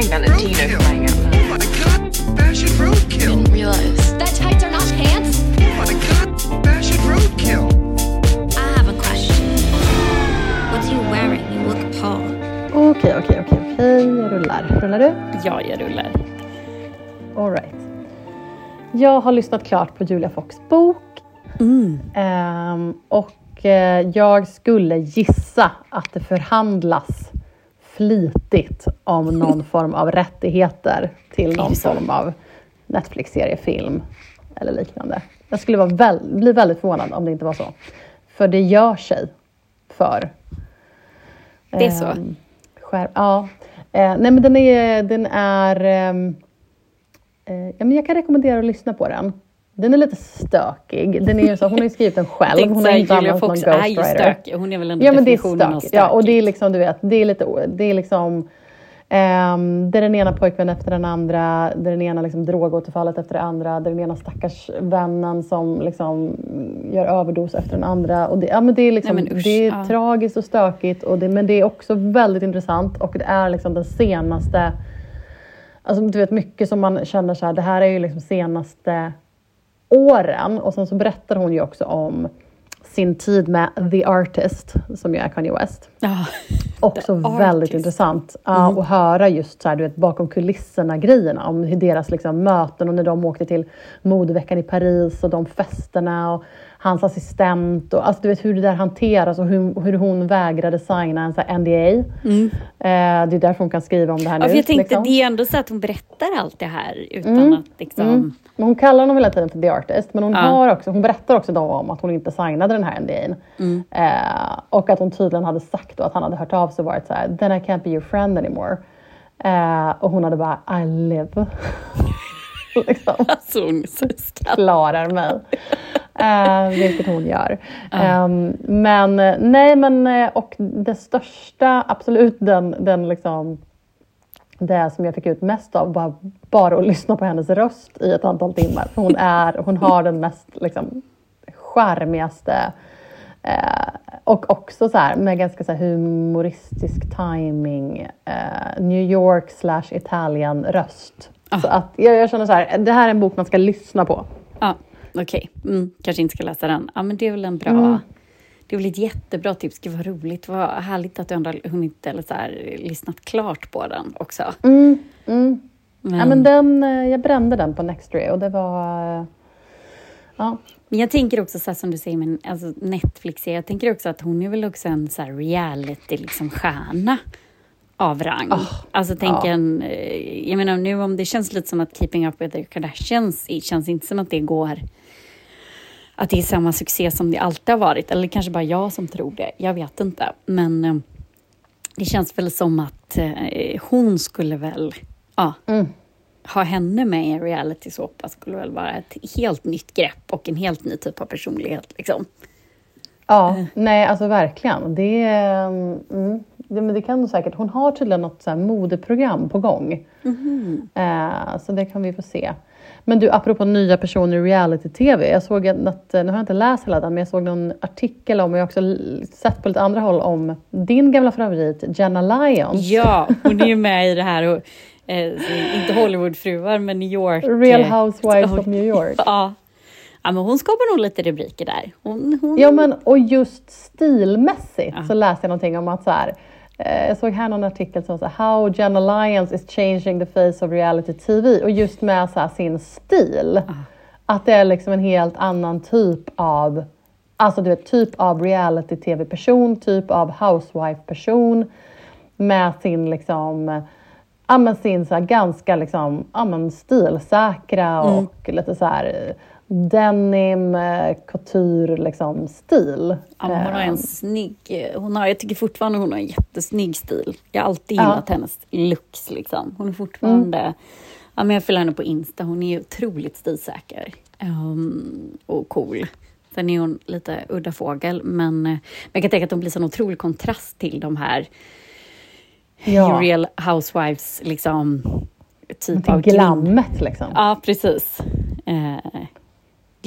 Tina flying out loud. Oh my god, fashion roadkill. Didn't realize. That tights are not pants? Oh my god, fashion roadkill. I have a question. What are you wearing? You look appalled. Okej, okej, okej, okej. Jag rullar. Rullar du? Ja, jag rullar. All right. Jag har lyssnat klart på Julia Fox bok. Ehm, och eh, jag skulle gissa att det förhandlas flitigt om någon form av rättigheter till någon form av Netflix-serie, film eller liknande. Jag skulle vara väl, bli väldigt förvånad om det inte var så. För det gör sig för Det är så? Ehm, skärm, ja. Eh, nej men den är, den är ehm, eh, ja, men jag kan rekommendera att lyssna på den. Den är lite stökig. Den är ju så, hon har ju skrivit den själv. Hon har inte använt någon Fox är ju ghostwriter. Hon är väl ändå Ja men det är stökigt. Ja, och det är liksom, du vet, det är lite, det är liksom ehm, det är den ena pojkvännen efter den andra, det är den ena liksom drogåterfallet efter det andra, det är den ena stackars vännen som liksom gör överdos efter den andra. Och det, ja, men det är, liksom, Nej, usch, det är ja. tragiskt och stökigt, och det, men det är också väldigt intressant och det är liksom den senaste Alltså du vet mycket som man känner så här, det här är ju liksom senaste åren och sen så berättar hon ju också om sin tid med The Artist som ju är Kanye West. Ja. Också väldigt Artist. intressant ja, att höra just så här, du vet, bakom kulisserna grejerna om hur deras liksom, möten och när de åkte till modeveckan i Paris och de festerna och hans assistent och alltså, du vet hur det där hanteras och hur, hur hon vägrade signa en så NDA. Eh, det är därför hon kan skriva om det här Mm. Ja, nu. för jag tänkte, liksom. det är ändå så att hon berättar allt det här utan att liksom... Mm. Men hon kallar honom hela tiden för The Artist, men hon, Ja. har också, hon berättar också då om att hon inte signade den här NDA'n. Mm. Eh, och att hon tydligen hade sagt då att han hade hört av sig och varit så här, then I can't be your friend anymore. Eh, och hon hade bara, I live. liksom Alltså hon är så klarar mig. Eh, vilket hon gör. Ehm, men eh, nej, men eh, och det största, absolut den, den liksom det som jag fick ut mest av var bara att lyssna på hennes röst i ett antal timmar. För hon, är, hon har den mest liksom, charmigaste eh, och också så här, med ganska så här, humoristisk timing eh, New York slash Italien röst. Så att jag, jag känner så här, det här är en bok man ska lyssna på. Ja, okej. Mm, kanske inte ska läsa den. Ja, men det är väl en bra... Mm. Det är väl ett jättebra tips. Gud vad roligt. Vad härligt att du ändå har hunnit eller så här, lyssnat klart på den också. Mm, mm. Men, Ja, men den, eh, jag brände den på Nextory och det var... eh, Ja, men jag tänker också så här, som du säger med alltså Netflix, jag tänker också att hon är väl också en så här reality liksom av rang. alltså tänk ja. en, eh, jag menar nu om det känns lite som att Keeping Up With The Kardashians, det känns inte som att det går att det är samma succé som det alltid har varit. Eller kanske bara jag som tror det. Jag vet inte. Men eh, det känns väl som att eh, hon skulle väl ja, Mm. ha henne med i en reality-såpa skulle väl vara ett helt nytt grepp och en helt ny typ av personlighet. Liksom. Ja nej alltså verkligen. Det, eh, mm, det, men det kan du säkert. Hon har tydligen något så modeprogram på gång. Eh, så det kan vi få se. Men du, apropå nya personer i reality-tv. Jag såg att, nu har jag inte läst hela den, men jag såg någon artikel om, och jag har också sett på lite andra håll om din gamla favorit Jenna Lyons. Ja, hon är ju med i det här, och, eh, inte Hollywoodfruar, men New York. Real eh, Housewives of New York. Ja. Ja, men hon skapar nog lite rubriker där. Hon, hon, Ja, men och just stilmässigt Ja. så läste jag någonting om att så här, eh, jag såg här någon artikel som sa How Jenna Lyons is changing the face of reality TV och just med så här, sin stil. Att det är liksom en helt annan typ av, alltså du vet, typ av reality TV-person, typ av housewife-person med sin liksom Ja men sin så ganska liksom, ja men stilsäkra och lite så här denim, eh, couture liksom stil. Ja, hon har Eh, en snygg, eh, hon har, jag tycker fortfarande hon har en jättesnygg stil. Jag har alltid gillat hennes looks liksom. Hon är fortfarande, Mm. ja men jag följer henne på Insta, hon är otroligt stilsäker um, och cool. Sen är hon lite udda fågel, men, eh, men jag kan tänka att hon blir en otrolig kontrast till de här Ja. real housewives, liksom, typ av glammet liksom. Ja, precis. Eh,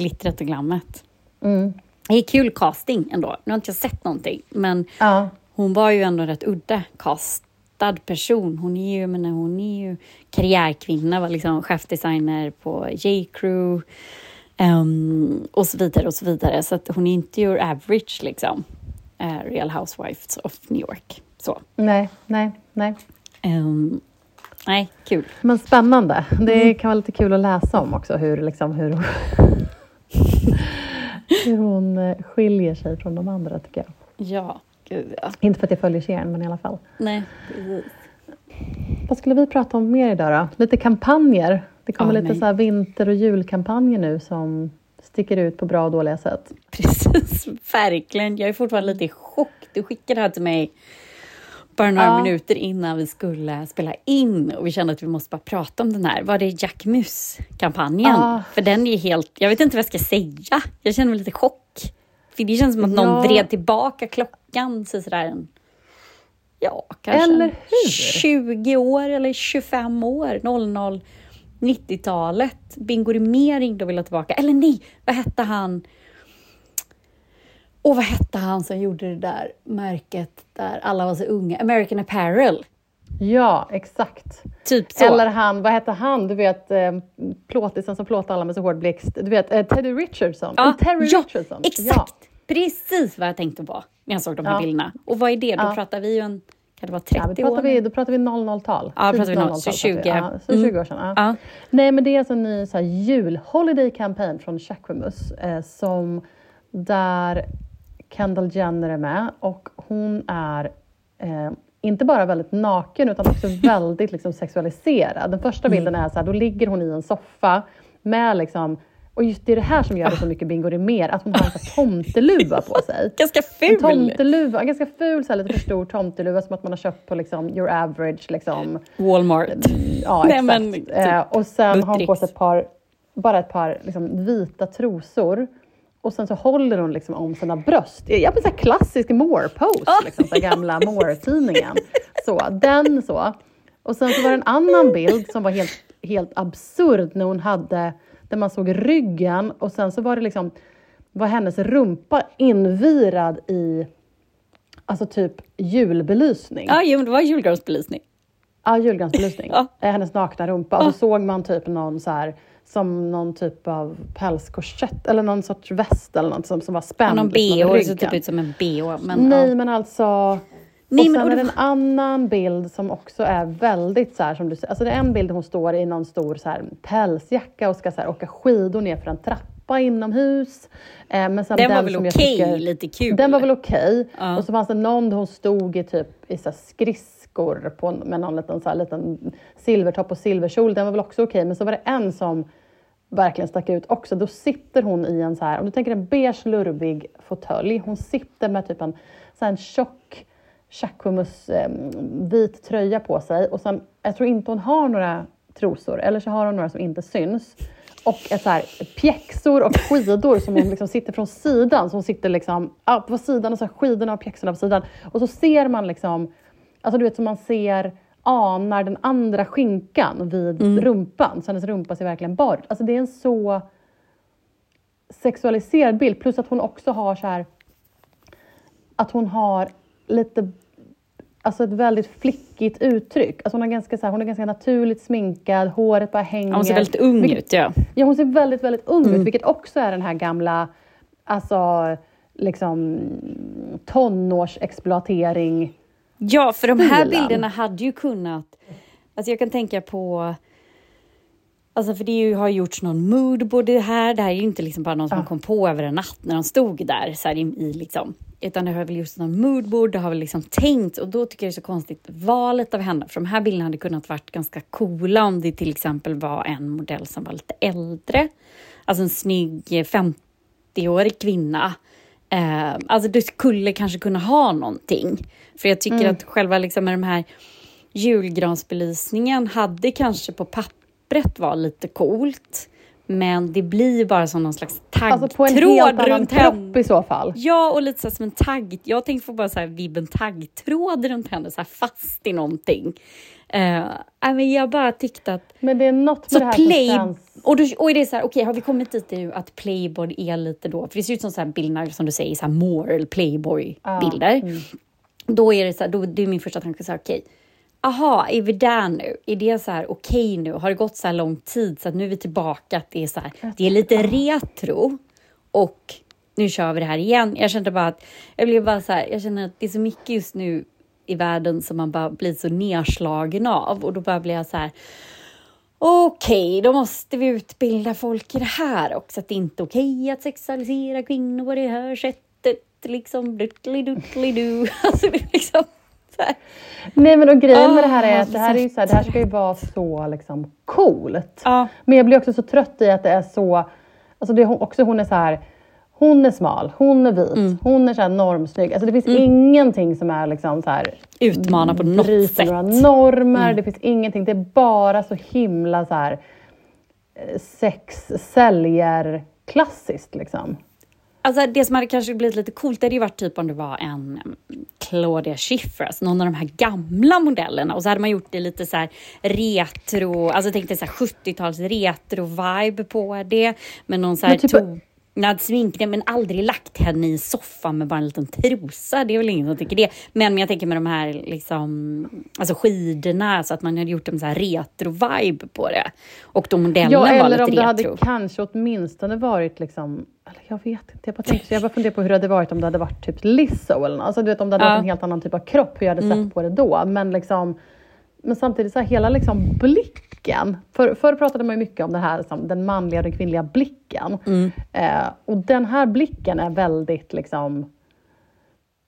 glittret och glammet. Mm. Det är kul casting ändå. Nu har inte jag sett någonting, men Ja. hon var ju ändå rätt udda cast fattad person. Hon är ju, menar, hon är ju karriärkvinna, var liksom chefdesigner på J.Crew ehm, och så vidare och så vidare. Så hon är inte your average liksom. eh, Real Housewives of New York. Så. Nej, nej, nej. Ehm, nej, kul. Men spännande. Det Mm. kan vara lite kul att läsa om också hur, liksom, hur, hur hon eh, skiljer sig från de andra tycker jag. Ja, gud ja. Inte för att jag följer serien men i alla fall. Nej, precis. Vad skulle vi prata om mer idag då? Lite kampanjer. Det kommer Ja, lite så här vinter och julkampanjer nu som sticker ut på bra och dåliga sätt. Precis, verkligen. Jag är fortfarande lite i chock. Du skickade det här till mig bara några Ja. minuter innan vi skulle spela in och vi kände att vi måste bara prata om den här. Var det Jack Mus-kampanjen? Ah. För den är helt... Jag vet inte vad jag ska säga. Jag känner mig lite chock. För det känns som att någon Ja. vred tillbaka klockan så sådär en... Ja, kanske Eller en hur? 20 år eller 25 år. 00, 90-talet. Bingo Rimér ringde och ville tillbaka. Eller nej, vad hette han? Och vad hette han som gjorde det där märket där alla var så unga? American Apparel. Ja, exakt. Typ så. Eller han, vad hette han, du vet eh, plåtisen som plåtade alla med så hård blixt. Du vet eh, Teddy Richardson. ja, Eh, Terry ja, Richardson. exakt. Precis vad jag tänkte på när jag såg de här Ja. bilderna. Och vad är det? Då Ja. pratar vi ju en, kan det vara Ja, 30 då pratar år? vi, då pratar vi 00-tal. Ja, Tidigt pratar vi 00, 00-tal så pratar vi. 20. Ja, så Mm. 20 år sedan. Ja. Ja. Nej, men det är alltså en ny så här, jul-holiday campaign från Jacquemus eh, som där Kendall Jenner är med och hon är eh, inte bara väldigt naken utan också väldigt liksom, sexualiserad. Den första bilden är så här, då ligger hon i en soffa med liksom och just det är det här som gör det så mycket Bingo Rimér, att hon har en tomteluva på sig. Ganska En ful! tomteluva, en ganska ful, så här, lite för stor tomteluva som att man har köpt på liksom, your average. Liksom. Walmart. Ja, Nej, exakt. men typ eh, och sen har hon på sig ett par, bara ett par liksom, vita trosor. Och sen så håller hon liksom om sina bröst. Jag blir så här klassisk Moore-pose, liksom, så gamla Moore-tidningen. Så, den så. Och sen så var det en annan bild som var helt, helt absurd när hon hade, där man såg ryggen och sen så var det liksom, var hennes rumpa invirad i, alltså typ julbelysning. Ja, men det var julgransbelysning. Ja, julgransbelysning. Ja. Eh, Hennes nakna rumpa. Och så såg man typ någon så här, som någon typ av pälskorsett eller någon sorts väst eller något som, som var spänd. Någon liksom bh, över det såg typ ut som en bh. Men, Nej, ja. men alltså... Nej, och men- sen och är det en annan bild som också är väldigt så här som du säger. Alltså det är en bild där hon står i någon stor så här, pälsjacka och ska så här, åka skidor ner för en trappa inomhus. Eh, men sen Den var väl okej, tycker- lite kul. Den var väl okej. Ja. Och så fanns det någon där hon stod i typ i så här väskor på, med någon liten, så här, liten silvertopp och silverkjol. Den var väl också okej. Men så var det en som verkligen stack ut också. Då sitter hon i en så här, om du tänker en beige lurvig fåtölj. Hon sitter med typ en, så här, en tjock Jacquemus eh, vit tröja på sig. Och sen, jag tror inte hon har några trosor, eller så har hon några som inte syns. Och ett så här, pjäxor och skidor som hon liksom sitter från sidan. Så hon sitter liksom, på sidan och så här, skidorna och pjäxorna på sidan. Och så ser man liksom, alltså du vet som man ser anar den andra skinkan vid rumpan. Så hennes rumpa ser verkligen bar ut. Alltså det är en så sexualiserad bild. Plus att hon också har så här, att hon har lite, alltså ett väldigt flickigt uttryck. Alltså hon, har ganska, så här, hon är ganska naturligt sminkad, håret bara hänger. Hon ser väldigt ung Vilket- ut, ja. Ja, hon ser väldigt, väldigt ung Mm. ut, vilket också är den här gamla, alltså liksom tonårsexploatering. Ja, för de här stilen. bilderna hade ju kunnat... Alltså jag kan tänka på... Alltså för det ju, har gjorts någon moodboard i det här. Det här är ju inte liksom bara någon som kom på över en natt när de stod där. Så här i, i liksom, utan det har väl gjorts någon moodboard, det har väl liksom tänkt. Och då tycker jag det är så konstigt valet av henne. För de här bilderna hade kunnat varit ganska coola om det till exempel var en modell som var lite äldre. Alltså en snygg eh, 50-årig kvinna. Eh, alltså du skulle kanske kunna ha någonting. För jag tycker att själva liksom med de här julgransbelysningen hade kanske på pappret var lite coolt. Men det blir ju bara som någon slags taggtråd Alltså på en helt annan kropp i så fall. Ja, och lite så som en tagg. Jag tänkte få bara så här vibben taggtråd runt henne, så fast i någonting. Uh, men jag bara tyckte att Men det är något med så det här play... som känns... Och, då, och det är så här, okej, har vi kommit dit nu att Playboy är lite då, för det ser ut som så här bilder som du säger, så här eller Playboy-bilder. mm. Då är det så här, då, det är min första tanke så här, okej, aha, är vi där nu? Är det så här okej nu? Har det gått så här lång tid så att nu är vi tillbaka att det är så här, det är lite retro och nu kör vi det här igen. Jag kände bara att, jag blev bara så här, jag känner att det är så mycket just nu i världen som man bara blir så nedslagen av och då bara blir jag så här, Okej, då måste vi utbilda folk i det här också, att det inte är okej att sexualisera kvinnor på det här sättet, liksom dutteli-dutteli-du. Alltså, det är liksom så här. Nej men och grejen med det här är Ah, att det här, är ju så här, det här ska ju vara så liksom coolt. Ja. Men jag blir också så trött i att det är så, alltså det också hon är så här, hon är smal, hon är vit, Mm. hon är så här normsnygg. Alltså det finns ingenting som är liksom så här, Utmana på något sätt. några normer, det finns ingenting. Det är bara så himla så här eh, sex säljer klassiskt liksom. Alltså det som hade kanske blivit lite coolt, hade ju varit typ om det var en mm, Claudia Schiffer, alltså någon av de här gamla modellerna och så hade man gjort det lite så här retro, alltså tänkte så här 70-tals retro-vibe på det med någon så här typ- sminkning men aldrig lagt henne i soffan med bara en liten trosa. Det är väl ingen som tycker det. Men, jag tänker med de här liksom, alltså skidorna så att man hade gjort en så här retro-vibe på det. Och då modellen Ja, var eller lite om det retro. hade kanske åtminstone varit liksom, eller jag vet inte, jag bara, tänkte, jag bara funderar på hur det hade varit om det hade varit typ Lizzo eller något. Alltså du vet om det hade Ja. Mm. varit en helt annan typ av kropp, hur jag hade sett på det då. Men liksom, men samtidigt så här, hela liksom blicken. För, förr pratade man ju mycket om det här, liksom, den manliga och den kvinnliga blicken. Mm. Eh, och den här blicken är väldigt liksom,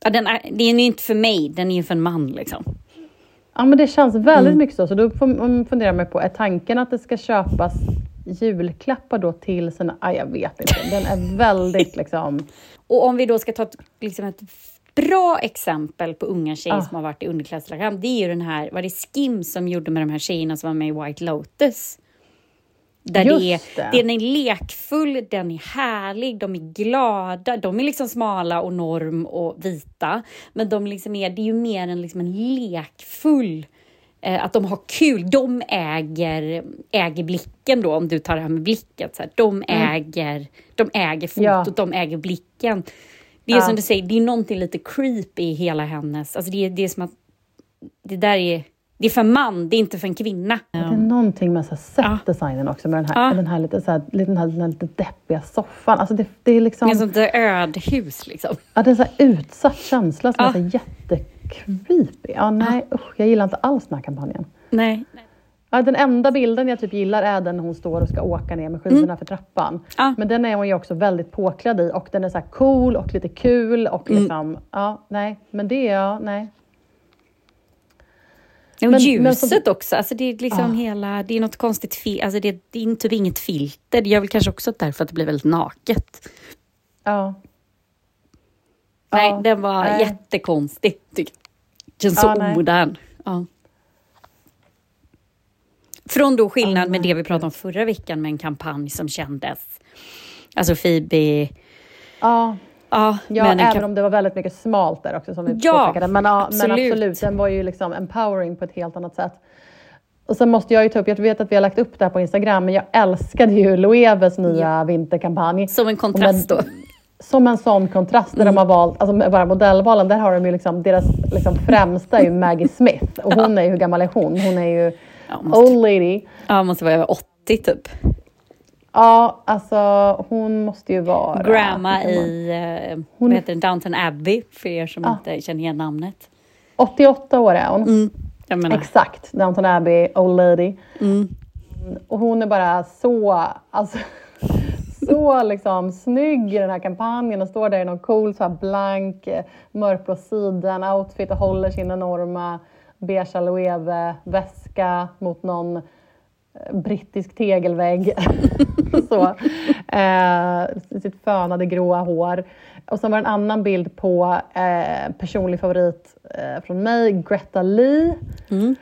Ja, den är, det är ju inte för mig, den är ju för en man liksom. Ja men det känns väldigt Mm. mycket så. Så då får man på, är tanken att det ska köpas julklappar då till sina... Ah, jag vet inte. Den är väldigt liksom... Och om vi då ska ta ett, liksom ett bra exempel på unga tjejer Ah. som har varit i underklädesprogram, det är ju den här, var det Skim som gjorde med de här tjejerna som var med i White Lotus? Där det är, Just det. den är lekfull, den är härlig, de är glada, de är liksom smala och norm och vita. Men de liksom är, det är ju mer en, liksom en lekfull, eh, att de har kul. De äger, äger blicken då, om du tar det här med blicket. Så här, de, äger, de äger fotot, Mm. Ja. de äger blicken. Det är Ja. som du säger, det är någonting lite creepy i hela hennes... Alltså det, är, det är som att... Det där är... Det är för en man, det är inte för en kvinna. Det är någonting med så här Ja. setdesignen också, med den här, Ja. den här, lite, så här, den här, den här lite deppiga soffan. Alltså det, det är liksom... Det är sånt där ödhus liksom. Ja, det är en så här utsatt känsla som Ja. är så jättecreepy. Ja, nej, usch, jag gillar inte alls den här kampanjen. Nej. Ja, den enda bilden jag typ gillar är den när hon står och ska åka ner med skidorna för trappan. Mm. Ja. Men den är hon ju också väldigt påklädd i och den är så cool och lite kul och Mm. liksom, ja, nej, men det är jag, nej. Och Men- ljuset men som- också, alltså det är liksom Ah. hela, det är något konstigt, fi- alltså det, det är typ inget filter. Det gör väl kanske också därför att det blir väldigt naket. Ja. Nej, Ja, den var nej. jättekonstig, tycker jag. Känns så Ja, omodern. Ja. Från då skillnad Ja, med det vi pratade om förra veckan med en kampanj som kändes, alltså Phoebe, Ja, ja, ja även om det var väldigt mycket smalt där också som vi Ja, påpekade. Men, ja, men absolut. absolut, den var ju liksom empowering på ett helt annat sätt. Och sen måste jag ju ta upp, jag vet att vi har lagt upp det här på Instagram, men jag älskade ju Loeves nya vinterkampanj. som en kontrast då. som en sån kontrast där de har valt, alltså med bara modellvalen, där har de ju liksom, deras liksom främsta är ju Maggie Smith. Och hon är ju, hur gammal är hon? Hon är ju Ja, måste, old lady. ja, måste vara över 80 typ. Ja, alltså hon måste ju vara... Grandma i, eh, Hon- vad heter det, Downton Abbey, för er som Ah. inte känner igen namnet. 88 år är hon. Mm. Jag menar, Exakt, Downton Abbey, old lady. mm. Och hon är bara så, alltså, så liksom snygg i den här kampanjen och står där i någon cool så här blank eh, mörkblå siden-outfit och håller sin enorma beige loewe väska mot någon eh, brittisk tegelvägg. så. Eh, sitt fönade gråa hår. Och sen var det en annan bild på eh, personlig favorit eh, från mig, Greta Lee Mm.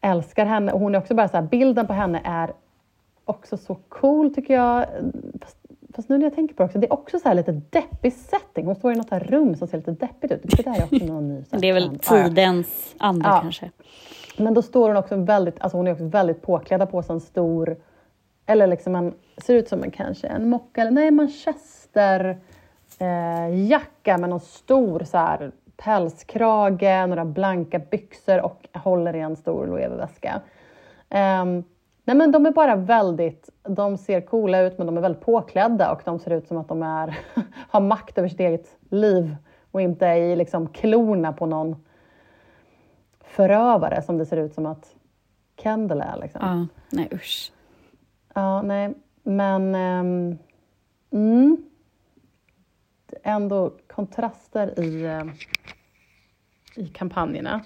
älskar henne och hon är också bara så här, bilden på henne är också så cool tycker jag. Fast, fast nu när jag tänker på det också, det är också så här lite deppig setting. Hon står i något här rum som ser lite deppigt ut. Det där är också någon ny. Det är väl ja. tidens anda Ja. kanske. Men då står hon också väldigt, alltså hon är också väldigt påklädd på sig en stor, eller liksom en, ser ut som en kanske en mocka, eller nej manchester eh, jacka med någon stor så här pälskrage, några blanka byxor och håller i en stor Loewe-väska. Ehm, nej men de är bara väldigt, de ser coola ut men de är väldigt påklädda och de ser ut som att de är, har makt över sitt eget liv och inte är i liksom klorna på någon förövare som det ser ut som att Kendall är. Liksom. Ja, nej usch. Ja, nej, men... ehm, mm, ändå kontraster i, eh, i kampanjerna.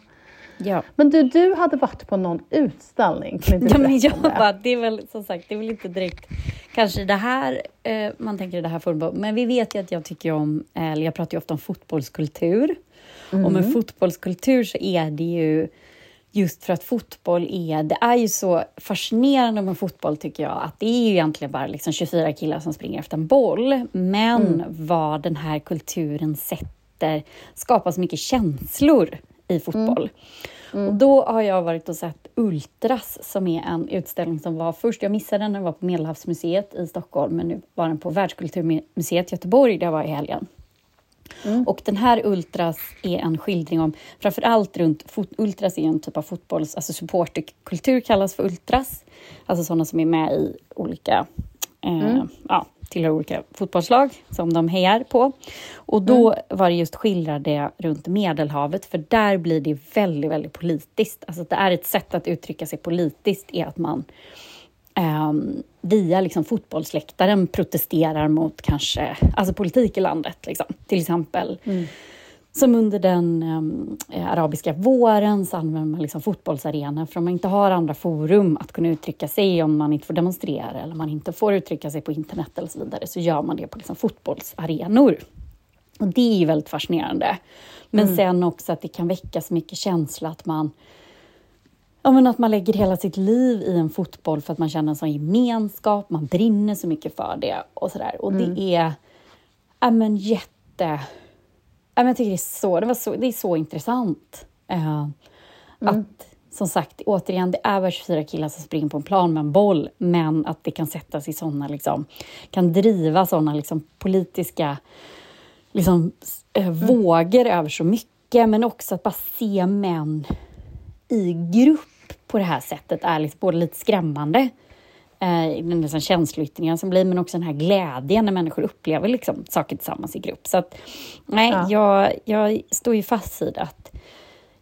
Ja. Men du, du hade varit på någon utställning. Kan inte Ja, men jag det? bara, det är väl som sagt, det är väl inte direkt kanske det här eh, man tänker i det här forumet, men vi vet ju att jag tycker om, eller jag pratar ju ofta om fotbollskultur. Och Mm. med fotbollskultur så är det ju just för att fotboll är, det är ju så fascinerande med fotboll tycker jag, att det är ju egentligen bara liksom 24 killar som springer efter en boll, men Mm. vad den här kulturen sätter, skapar så mycket känslor i fotboll. Och då har jag varit och sett Ultras som är en utställning som var först, jag missade den, den var på Medelhavsmuseet i Stockholm, men nu var den på Världskulturmuseet Göteborg där jag var i helgen. Och den här Ultras är en skildring om, framför allt runt, fot, Ultras är en typ av fotbolls, alltså supporterkultur kallas för Ultras. Alltså sådana som är med i olika, eh, ja, tillhör olika fotbollslag som de hejar på. Och då var det just skildrade runt Medelhavet, för där blir det väldigt, väldigt politiskt. Alltså det är ett sätt att uttrycka sig politiskt, är att man ehm, via liksom fotbollsläktaren protesterar mot kanske alltså politik i landet. Liksom. Till exempel som under den ehm, eh, arabiska våren så använder man liksom fotbollsarenor för om man inte har andra forum att kunna uttrycka sig om man inte får demonstrera eller man inte får uttrycka sig på internet eller så vidare så gör man det på liksom fotbollsarenor. Och det är ju väldigt fascinerande. Men sen också att det kan väcka så mycket känsla att man Ja, men att man lägger hela sitt liv i en fotboll för att man känner en sån gemenskap, man brinner så mycket för det och sådär. Och det är ja, men jätte... Men jag tycker det är så, det var så, det är så intressant. Eh, Att som sagt, återigen, det är bara 24 killar som springer på en plan med en boll, men att det kan sättas i såna, liksom, kan driva sådana liksom, politiska liksom, eh, vågor över så mycket, men också att bara se män i grupp på det här sättet är liksom både lite skrämmande, eh, liksom känsloyttringen som blir, men också den här glädjen när människor upplever liksom saker tillsammans i grupp. Så att, nej, Ja. jag, jag står ju fast vid att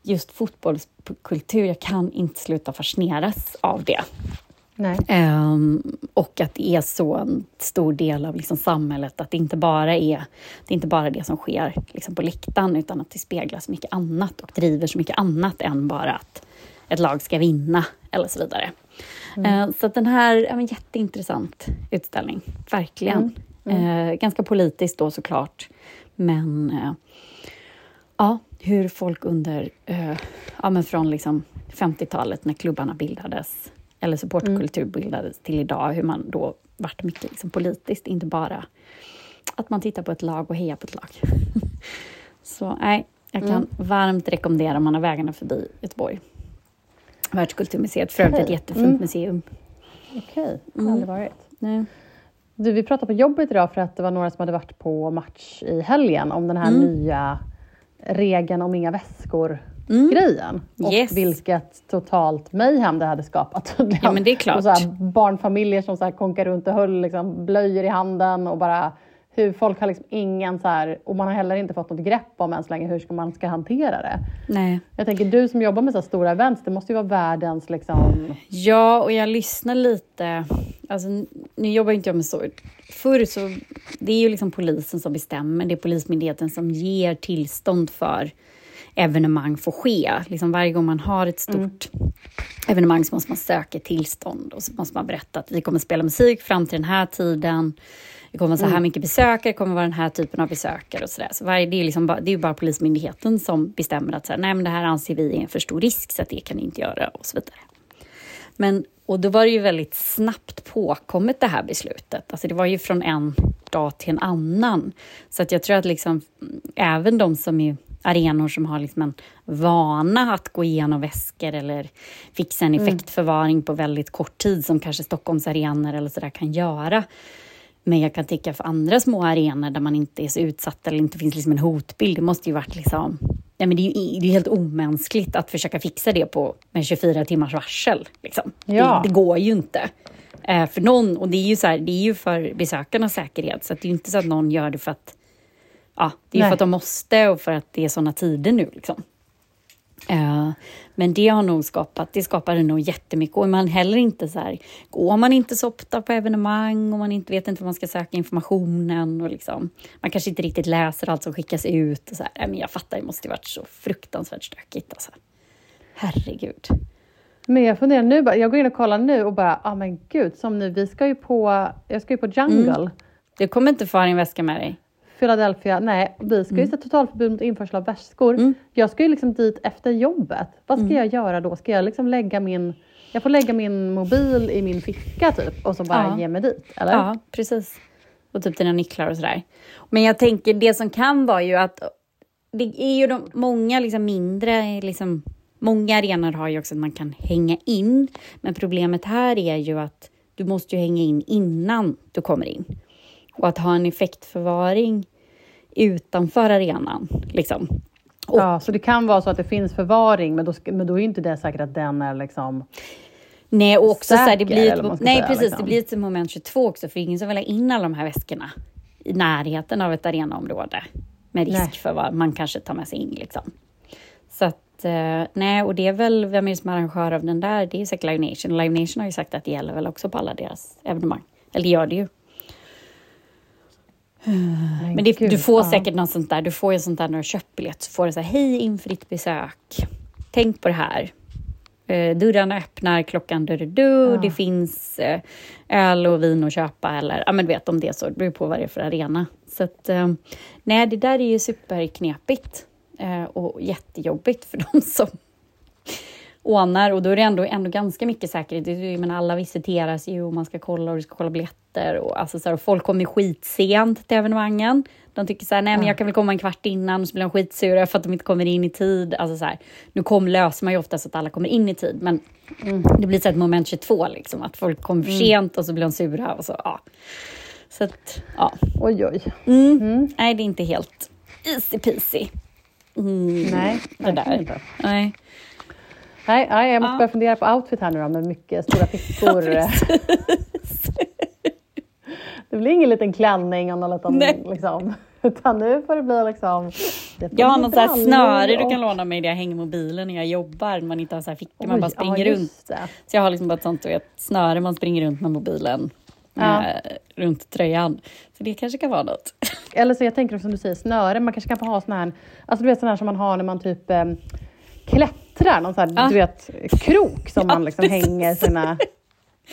just fotbollskultur, jag kan inte sluta fascineras av det. Ehm, och att det är så en stor del av liksom samhället, att det inte bara är det, är inte bara det som sker liksom på läktaren, utan att det speglar så mycket annat och driver så mycket annat än bara att ett lag ska vinna eller så vidare. Ehm, så att den här är en jätteintressant utställning, verkligen. Ehm, ganska politiskt då såklart, men eh, ja, hur folk under, eh, ja men från liksom 50-talet när klubbarna bildades, eller supportkultur bildades till idag, hur man då vart mycket liksom politiskt, inte bara att man tittar på ett lag och hejar på ett lag. Så nej, jag kan varmt rekommendera om man har vägarna förbi Göteborg. Världskulturmuseet, för övrigt ett Okej. jättefint Mm. museum. Okej, det har aldrig varit. Nej. Du, vi pratade på jobbet idag för att det var några som hade varit på match i helgen om den här Mm. nya regeln om inga väskor-grejen. Och Yes. vilket totalt mayhem det hade skapat. Ja, men det är klart. Och så här, barnfamiljer som så här konkar runt och höll liksom blöjor i handen och bara hur folk har liksom ingen så här, och man har heller inte fått något grepp om än så länge hur ska man ska hantera det. Nej. Jag tänker du som jobbar med så stora events, det måste ju vara världens liksom... Ja, och jag lyssnar lite. Alltså, nu jobbar inte jag med så. Förr så, det är ju liksom polisen som bestämmer. Det är Polismyndigheten som ger tillstånd för evenemang får ske. Liksom varje gång man har ett stort evenemang så måste man söka tillstånd och så måste man berätta att vi kommer spela musik fram till den här tiden. Det kommer vara så här mycket besökare, det kommer vara den här typen av besökare och sådär. Så varje, det är liksom bara, det är ju bara Polismyndigheten som bestämmer att så här, nej, men det här anser vi är en för stor risk så att det kan ni inte göra och så vidare. Men, och då var det ju väldigt snabbt påkommet det här beslutet. Alltså det var ju från en dag till en annan. Så att jag tror att liksom, mm, även de som är arenor som har liksom en vana att gå igenom väskor eller fixa en effektförvaring på väldigt kort tid som kanske Stockholms arenor eller sådär kan göra. Men jag kan tycka för andra små arenor där man inte är så utsatt eller inte finns liksom en hotbild, det måste ju varit liksom nej men det, är ju, det är helt omänskligt att försöka fixa det på med 24 timmars varsel. Liksom. Ja. Det, det går ju inte. Eh, för någon, och det är ju så här, det är ju för besökarnas säkerhet, så det är ju inte så att någon gör det för att Ja, det är ju Nej. för att de måste och för att det är såna tider nu. Liksom. Eh, men det har nog skapat, det skapade nog jättemycket. Och man heller inte så här, går man inte så ofta på evenemang och man inte vet inte var man ska söka informationen och liksom, man kanske inte riktigt läser allt som skickas ut. Och så här. Men jag fattar, det måste ju varit så fruktansvärt stökigt. Alltså. Herregud. Men jag funderar nu, jag går in och kollar nu och bara, ja ah, men gud, som nu, vi ska ju på, jag ska ju på Jungle, Mm. Du kommer inte få ha din väska med dig? Philadelphia, nej, vi ska ju Mm. sätta totalförbud mot införsel av väskor. Jag ska ju liksom dit efter jobbet. Vad ska Mm. jag göra då? Ska jag liksom lägga min, jag får lägga min mobil i min ficka typ och så bara Ja. ge mig dit, eller? Ja, precis. Och typ dina nycklar och sådär. Men jag tänker, det som kan vara ju att det är ju de, många liksom mindre, liksom, många arenor har ju också att man kan hänga in. Men problemet här är ju att du måste ju hänga in innan du kommer in. Och att ha en effektförvaring utanför arenan, liksom. Och- Ja, så det kan vara så att det finns förvaring, men då, men då är inte det säkert att den är liksom... Nej, och också så här, det säker, blir ett, nej säga, precis, liksom. det blir ett moment 22 också, för ingen som vill ha in alla de här väskorna i närheten av ett arenaområde med risk Nej. för vad man kanske tar med sig in. Liksom. Så att, eh, nej, och det är väl, vem är det som är arrangör av den där? Det är säkert Live Nation. Live Nation har ju sagt att det gäller väl också på alla deras evenemang. Eller det gör det ju. Men det, gud, du får ja. säkert något sånt där, du får ju sånt där när du köper biljett, så får du så här, hej infritt besök. Tänk på det här. Eh, dörrarna öppnar klockan du, du, du. Det finns eh, öl och vin att köpa eller, ja men du vet om det är så, det beror på vad det är för arena. Så att, eh, nej det där är ju superknepigt eh, och jättejobbigt för de som ordnar och då är det ändå, ändå ganska mycket säkerhet. Det är ju- Men alla visiteras ju och man ska kolla och du ska kolla biljetter och, alltså så här, och folk kommer skitsent till evenemangen. De tycker så här, nej men jag kan väl komma en kvart innan och så blir de skitsura för att de inte kommer in i tid. Alltså så här, nu kom, löser man ju ofta så att alla kommer in i tid, men det blir så ett moment 22 liksom, att folk kommer för sent och så blir de sura och så, ja. Så att, ja. Oj, oj. Mm. Nej, det är inte helt easy peasy. Mm. Nej, det där. inte. Nej. Nej, nej, jag måste Ja. börja fundera på outfit här nu då, med mycket stora fickor. det blir ingen liten klänning och någon liten, Nej. liksom, utan nu får det bli liksom... Det Jag har något så här brallor snöre du och- kan låna mig där jag hänger mobilen när jag jobbar. Man inte har så här fickor, man Oj, bara springer ja, runt. det. Så jag har liksom bara ett sånt du vet, snöre man springer runt med mobilen Ja. eh, runt tröjan. Så det kanske kan vara något. Eller så jag tänker som du säger, snöre. Man kanske kan få ha sån här, alltså du vet sån här som man har när man typ eh, klättrar, någon sån här, Ja. du vet, krok som Ja, man liksom precis. hänger sina...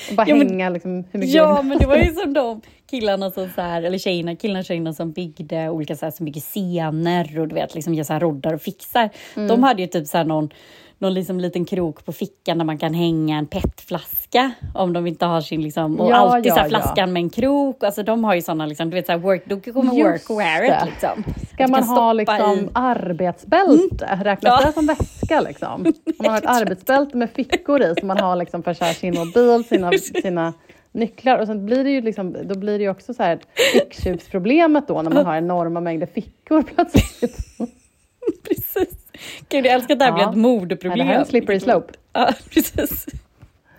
Och bara Ja, men- hänga liksom hur mycket Ja, men det var ju som de killarna som så här, eller tjejerna, killarna och tjejerna som byggde olika så här, som bygger scener och du vet, liksom gör så här roddar och fixar. Mm. De hade ju typ så här någon, någon liksom liten krok på fickan där man kan hänga en petflaska om de inte har sin liksom, och Ja, alltid så här ja, flaskan med en krok. Alltså de har ju sådana liksom, du vet så här work, då kommer Just work wear det. it liksom. Ska man ha liksom i- arbetsbälte? Räknas Ja. det som väska liksom? Om man har ett arbetsbälte med fickor i som man har liksom för så här sin mobil, sina, sina nycklar och sen blir det ju liksom, då blir det också så här ficktjuvsproblemet då när man har enorma mängder fickor plötsligt. Precis. Gud, jag älskar att det här Ja. blir ett modeproblem. Ja, det här är en slippery slope. Ja, precis.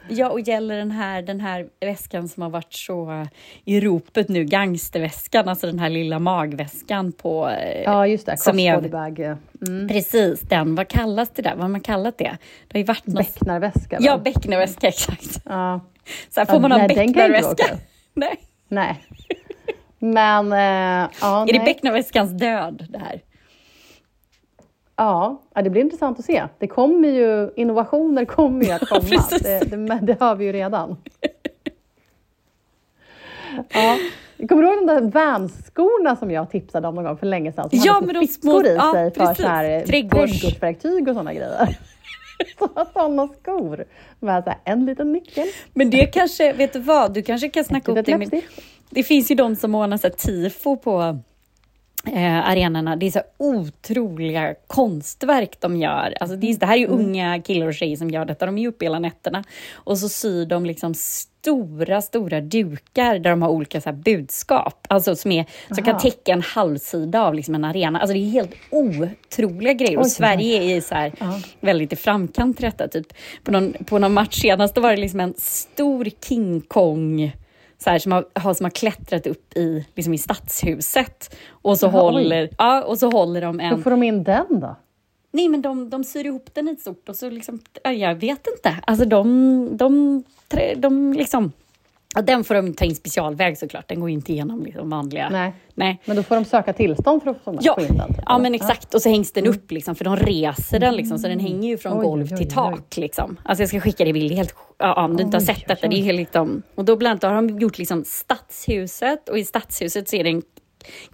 Ja, och gäller den här, den här väskan som har varit så i ropet nu, gangsterväskan, alltså den här lilla magväskan på... eh, Ja just det, Som är- crossbody bag. eh, Mm. Precis, den. Vad kallas det där? Vad har man kallat det? Det har ju varit något... Becknarväska. Ja, becknarväska, exakt. ja. Så här, får Ja, man ha en nej, vara becknarväska? Nej. Nej. Men, eh, ja, Är det nej. becknarväskans död, det här? Ja, det blir intressant att se. Det kommer ju, innovationer kommer ju att komma. Det, det, men det har vi ju redan. Ja. Kommer du ihåg de där Vans-skorna som jag tipsade om någon gång för länge sedan? Som Ja, hade små de små- i ja, sig för så här, eh, Trädgårds- trädgårdsverktyg och sådana grejer. Sådana skor med så här, en liten nyckel, Men det kanske, vet du vad, du kanske kan snacka upp det med. Det finns ju de som ordnar så här tifo på eh, arenorna. Det är så otroliga konstverk de gör. Alltså det, är, det här är ju unga killar och tjejer som gör detta. De är ju uppe hela nätterna. Och så syr de liksom stora, stora dukar där de har olika så budskap, alltså som, är, som kan täcka en halvsida av liksom, en arena. Alltså det är helt otroliga grejer. Och Sverige är så här, väldigt i framkant till detta. Typ, på, någon, på någon match senast var det liksom en stor King Kong så här, som, har, har, som har klättrat upp i, liksom i stadshuset. Och så, Jaha, oj. håller, ja, och så håller de en... Hur får de in den då? Nej, men de, de syr ihop den i ett stort och så liksom, ja, jag vet inte. Alltså de, de, de, de liksom, den får de ta in specialväg såklart. Den går inte igenom liksom vanliga. Nej. Nej. Men då får de söka tillstånd för att få Ja, få in den? typ, ja men exakt. Och så hängs den upp liksom, för de reser den liksom, så den hänger ju från Mm. Oj, golv oj, till oj. tak. Liksom. Alltså jag ska skicka dig bild, helt ja, om du inte har sett detta. Det är helt, liksom, och då bland annat har de gjort liksom stadshuset och i stadshuset så är det en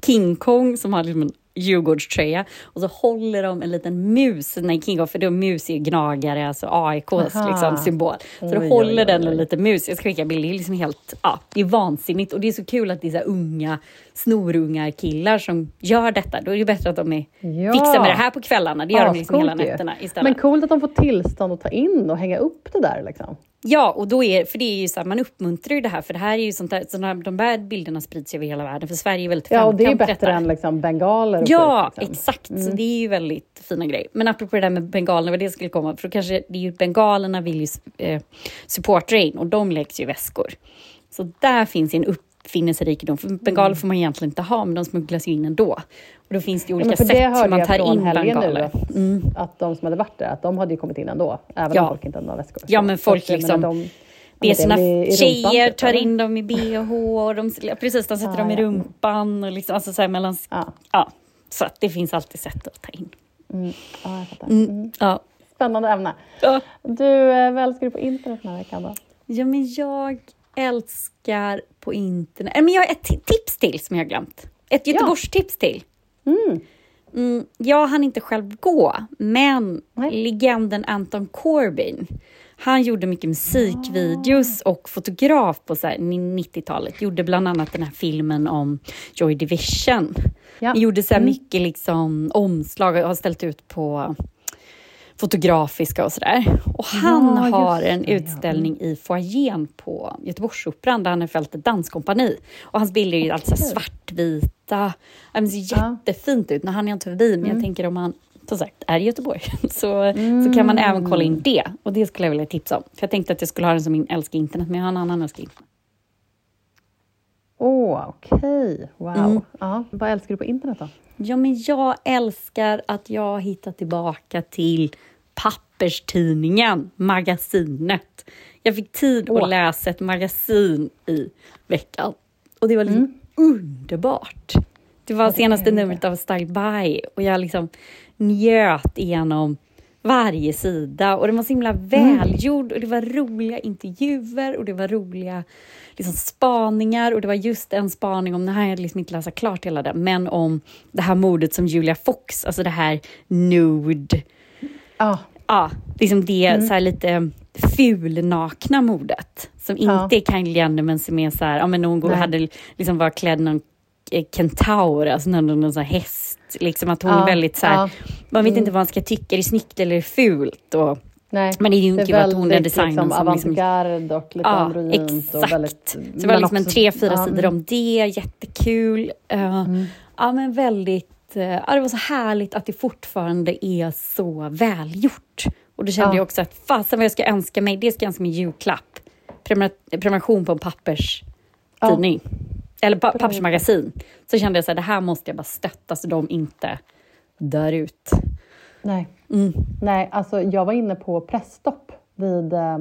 King Kong som har liksom en Djurgårdströja och så håller de en liten mus, nej King Kong, för då mus är gnagare, alltså AIKs liksom, symbol. Så då Oj, håller oj, den oj, en oj. liten mus. Jag ska skicka bild, det är liksom helt, ja, det är vansinnigt och det är så kul att det är så unga snorungar killar som gör detta. Då är det bättre att de är Ja. fixar med det här på kvällarna. Det gör de liksom hela ju. nätterna istället. Men coolt att de får tillstånd att ta in och hänga upp det där liksom. Ja, och då är, för det är ju så här, man uppmuntrar ju det här, för det här är ju sånt där, här, de här bilderna sprids ju över hela världen, för Sverige är väldigt Ja, och det är framkant i bättre än liksom bengaler Ja, skit, liksom. exakt. Så det är ju väldigt fina grejer. Men apropå det där med bengalerna, vad det skulle komma, för då kanske, det är ju bengalerna vill ju eh, supportra in och de läggs ju i väskor. Så där finns ju en uppfinningsrikedom, för bengaler får man egentligen inte ha, men de smugglas ju in ändå. Och då finns det Ja, olika det sätt som man tar in helgen nu, bengaler. att, att de som hade varit där, att de hade ju kommit in ändå, även Ja. om folk inte hade några väskor. Ja, Så- men så folk jag liksom- menar, de- Det är men såna rumpan, tjejer typ, tar eller? in dem i bh och de, ja, precis, de sätter Ah, dem i ja. rumpan och liksom, alltså så här mellan, Ja, ja. Så att det finns alltid sätt att ta in. mm, ja, jag fattar. Mm. Mm. Ja. Spännande ämne. Ja. Du, eh, vad älskar du på internet den här veckan då? ja, men jag älskar på internet. Äh, Men jag har ett ti- tips till som jag har glömt. Ett Göteborgstips till. Mm. Mm, jag hann inte själv gå, men Nej. legenden Anton Corbin, han gjorde mycket musikvideos och fotograf på så här 90-talet. Gjorde bland annat den här filmen om Joy Division. Ja. Gjorde så här Mm. mycket liksom omslag och har ställt ut på fotografiska och sådär. Och han Ja, har en det, ja. utställning i foajén på Göteborgsoperan där han följt ett danskompani. Och hans bilder är ju alltid så här svartvita. Det ser Ja. jättefint ut när han är inte förbi. Men Mm. jag tänker om han som sagt är i Göteborg så, så kan man även kolla in det. Och det skulle jag vilja tipsa om. För jag tänkte att jag skulle ha den som min älskar internet, men jag har en annan älskar internet. Åh, okej. Wow. Mm. Ja, vad älskar du på internet då? Ja, men jag älskar att jag hittar tillbaka till papperstidningen, magasinet. Jag fick tid Åh. att läsa ett magasin i veckan och det var liksom underbart. Det var det senaste numret av Style By och jag liksom njöt igenom varje sida. Och den var så himla välgjord. Och det var roliga intervjuer. Och det var roliga liksom, spaningar. Och det var just en spaning om, här har jag liksom inte läsa klart hela den, men om det här mordet som Julia Fox, alltså det här nude, Ja, ja, liksom det Mm. så här lite fulnakna mordet som Ja. inte är Kylie Jenner men som är så här, ja men Nej. hade liksom var klädd någon eh, kentaur, alltså någon, någon sån här häst, liksom att hon Ja, är väldigt så här, ja. man vet Mm. inte vad man ska tycka, är det snyggt eller fult? Och, nej. men det är ju är att hon är designen liksom, som liksom, avantgarde och lite Ja, androgynt. Och exakt. väldigt, så det var liksom en också- tre, fyra ja, sidor mm. om det, jättekul. Eh, Mm. Ja men väldigt, eh, ja, det var så härligt att det fortfarande är så välgjort. Och då kände Ja. jag också att fasen vad jag ska önska mig, det ska jag önska mig julklapp. Prenumer- Prenumeration på en papperstidning. Eller pa- pappersmagasin. Så kände jag så här, det här måste jag bara stötta så de inte dör ut. Nej. Mm. Nej, alltså jag var inne på Pressstopp vid eh,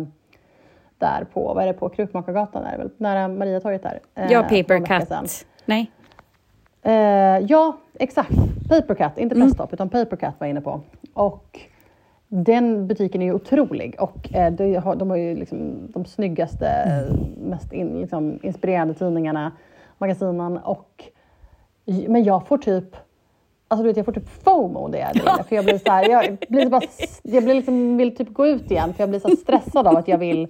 där på, vad är det på Krukmakargatan är det väl? Nära Mariatorget där. eh, Ja, för någon paper vecka sedan. cut. Nej. Eh, ja, exakt. Papercut, inte Mm. Pressstopp utan Papercut var jag inne på. Och den butiken är ju otrolig och eh, de, har, de har ju liksom de snyggaste, Mm. mest in, liksom, inspirerande tidningarna, magasinen och men jag får typ Alltså du vet, jag får typ FOMO jag är inne, för jag blir så här, jag blir bara, jag blir liksom, vill typ gå ut igen för jag blir så stressad av att jag vill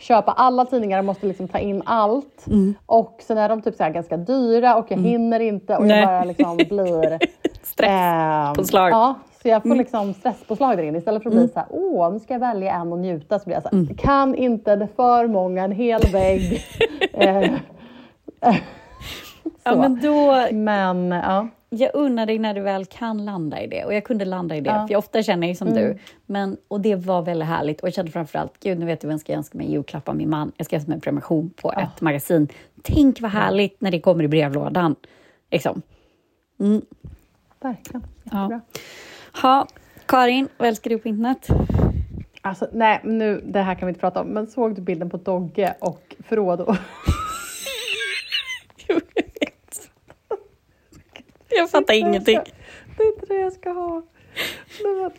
köpa alla tidningar och måste liksom ta in allt. Mm. Och sen är de typ så ganska dyra och jag hinner inte och Nej. jag bara liksom blir... Stress ehm, på slag. Ja, Så jag får liksom stresspåslag där inne. Istället för att bli så här, åh, nu ska jag välja en och njuta. Så blir jag så här, kan inte, det är för många, en hel vägg. eh, Ja, men då, Men ja. jag unnar dig när du väl kan landa i det. Och jag kunde landa i det, Ja. Mm. för jag ofta känner ju som du. Men, och det var väldigt härligt. Och jag kände framförallt, gud nu vet du vem jag ska önska mig en julklapp av min man. Jag ska önska mig en prenumeration på ett magasin. Tänk vad härligt när det kommer i brevlådan. Liksom. Verkligen. Ja. Jättebra. Ha, Karin, vad älskar du på internet? Alltså, nej, nu, det här kan vi inte prata om. Men såg du bilden på Dogge och Frodo? Jag fattar ingenting. Det är inte det jag ska ha. Nej, men.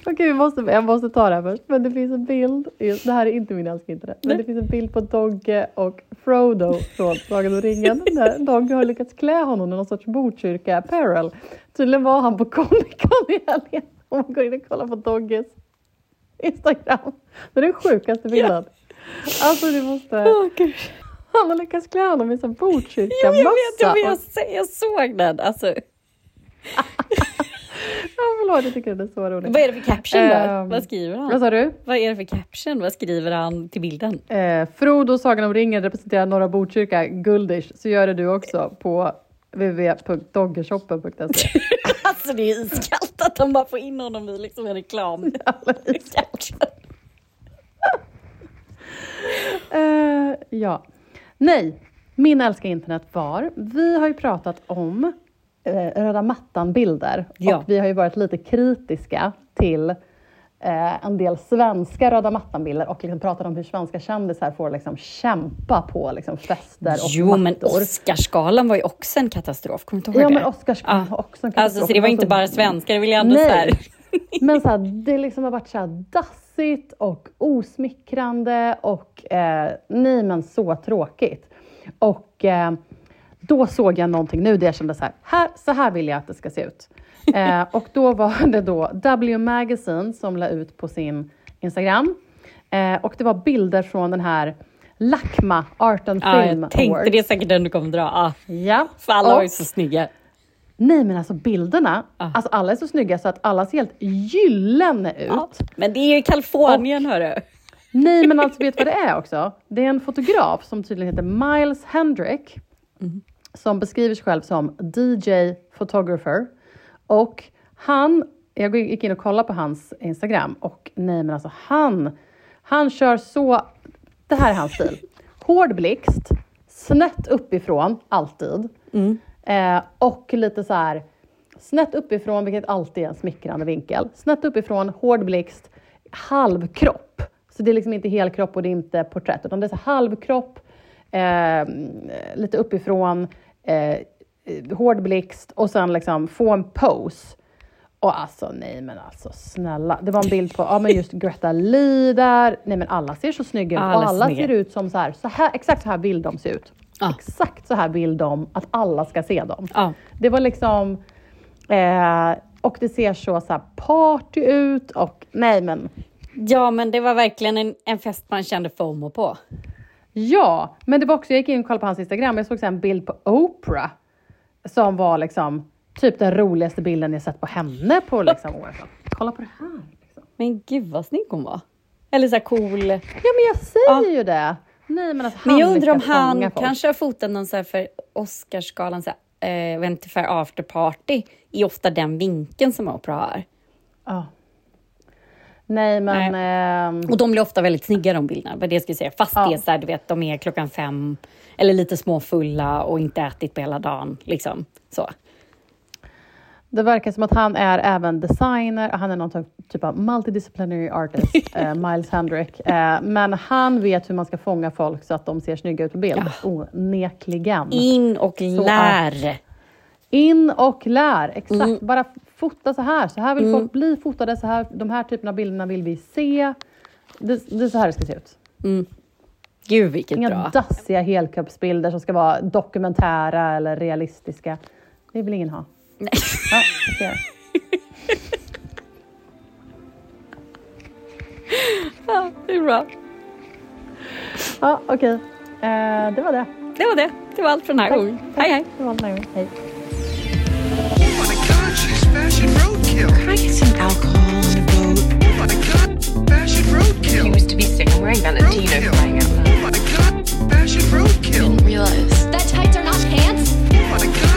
Okej, vi måste, jag måste ta det här först. Men det finns en bild. Det här är inte min älskling internet. Men det finns en bild på Dogge och Frodo från Sagan om ringen. Där Dogge har lyckats klä honom i någon sorts Botkyrka apparel. Tydligen var han på Comic Con i helgen. Om man går in och kollar på Dogges Instagram. Det är den sjukaste bilden. Alltså du måste... Gud. Han har lyckats klä honom i en Jag Botkyrka-mössa. vet, jag, vet, och- jag, jag såg den. Alltså, Ja, förlåt, jag tycker det är så roligt. vad är det för caption då? Ehm, vad skriver han? Vad sa du? Vad är det för caption? Vad skriver han till bilden? Eh, Frodo Sagan om ringen representerar norra Botkyrka, Guldish, så gör det du också på www.doggershoppen.se. Alltså det är iskallt att de bara får in honom i liksom en reklam. caption. Eh, ja. Nej, min älska internet var, vi har ju pratat om eh, röda mattan-bilder Ja. och vi har ju varit lite kritiska till eh, en del svenska röda mattan-bilder och liksom pratat om hur svenska kändisar får liksom kämpa på liksom fester och Jo, men mattor. Oscarsgalan var ju också en katastrof. Kommer du inte ihåg Ja, det? men Oscarsgalan var också en Alltså, så det var katastrof. inte så- bara svenskar, det vill jag ändå här. Men så här, det liksom har varit så här dassigt och osmickrande och eh, nej men så tråkigt. Och eh, då såg jag någonting nu där jag kände så här, här, så här vill jag att det ska se ut. Eh, och då var det då W Magazine som la ut på sin Instagram. Eh, och det var bilder från den här LACMA Art and Ja, Film jag tänkte Awards. det är säkert den du kommer dra. Ah, Ja. för alla var ju Och- så snygga. Nej men alltså bilderna, Ah. alltså alla är så snygga så att alla ser helt gyllene ut. Ja, men det är ju Kalifornien hörru. Nej, men alltså vet du vad det är också? Det är en fotograf som tydligen heter Miles Hendrick som beskriver sig själv som DJ photographer. Och han, jag gick in och kollade på hans Instagram och nej men alltså han, han kör så, det här är hans stil. Hård blixt, snett uppifrån, alltid. Eh, och lite så här snett uppifrån, vilket alltid är en smickrande vinkel. Snett uppifrån, hård blixt, halvkropp. Så det är liksom inte helkropp och det är inte porträtt, utan det är så halvkropp, eh, lite uppifrån, eh, hård blixt och sen liksom få en pose. Och alltså nej men alltså snälla. Det var en bild på ja, men just Greta Lee där. Nej men alla ser så snygga ut. Alla alla ser ut som så här, så här, exakt så här vill de se ut. Ja. Exakt så här vill de att alla ska se dem. Ja. Det var liksom, eh, och det ser så, så här party ut och nej men ja, men det var verkligen en, en fest man kände FOMO på. ja. Men det var också, jag gick in och kollade på hans Instagram, jag såg en bild på Oprah som var liksom typ den roligaste bilden jag sett på henne på liksom året. Kolla på det här. Liksom. Men gud vad snygg hon var. Eller så här cool. Ja men jag säger ju det. Nej men Men han jag undrar om han kanske har fotat någon så här för Oscarsgalan, så här, eh, vänta för afterparty, i ofta den vinkeln som Oprah har. Ja. Nej men... ehm, Och de blir ofta väldigt snygga de bilderna, vad det jag skulle säga. Fast Ja. det är så här, du vet, de är klockan fem eller lite småfulla och inte ätit på hela dagen. Liksom. Så. Det verkar som att han är även designer, han är någon typ- typ av multidisciplinary artist, eh, Miles Hendrick. Eh, men han vet hur man ska fånga folk så att de ser snygga ut på bild, onekligen. In och Så lär. In och lär, exakt. Mm. Bara fota så här, så här vill folk bli fotade, så här, de här typerna av bilderna vill vi se. Det, det är så här det ska se ut. Gud vilket Inga bra. dassiga helkroppsbilder som ska vara dokumentära eller realistiska. Det vill ingen ha. oh, here. ja, det är bra. Ja, okej. Okay. Eh, det var det. Det var det. Det var allt för den här gången. Hej, hej. Det var allt Fashion roadkill. Didn't realize that tights are not pants.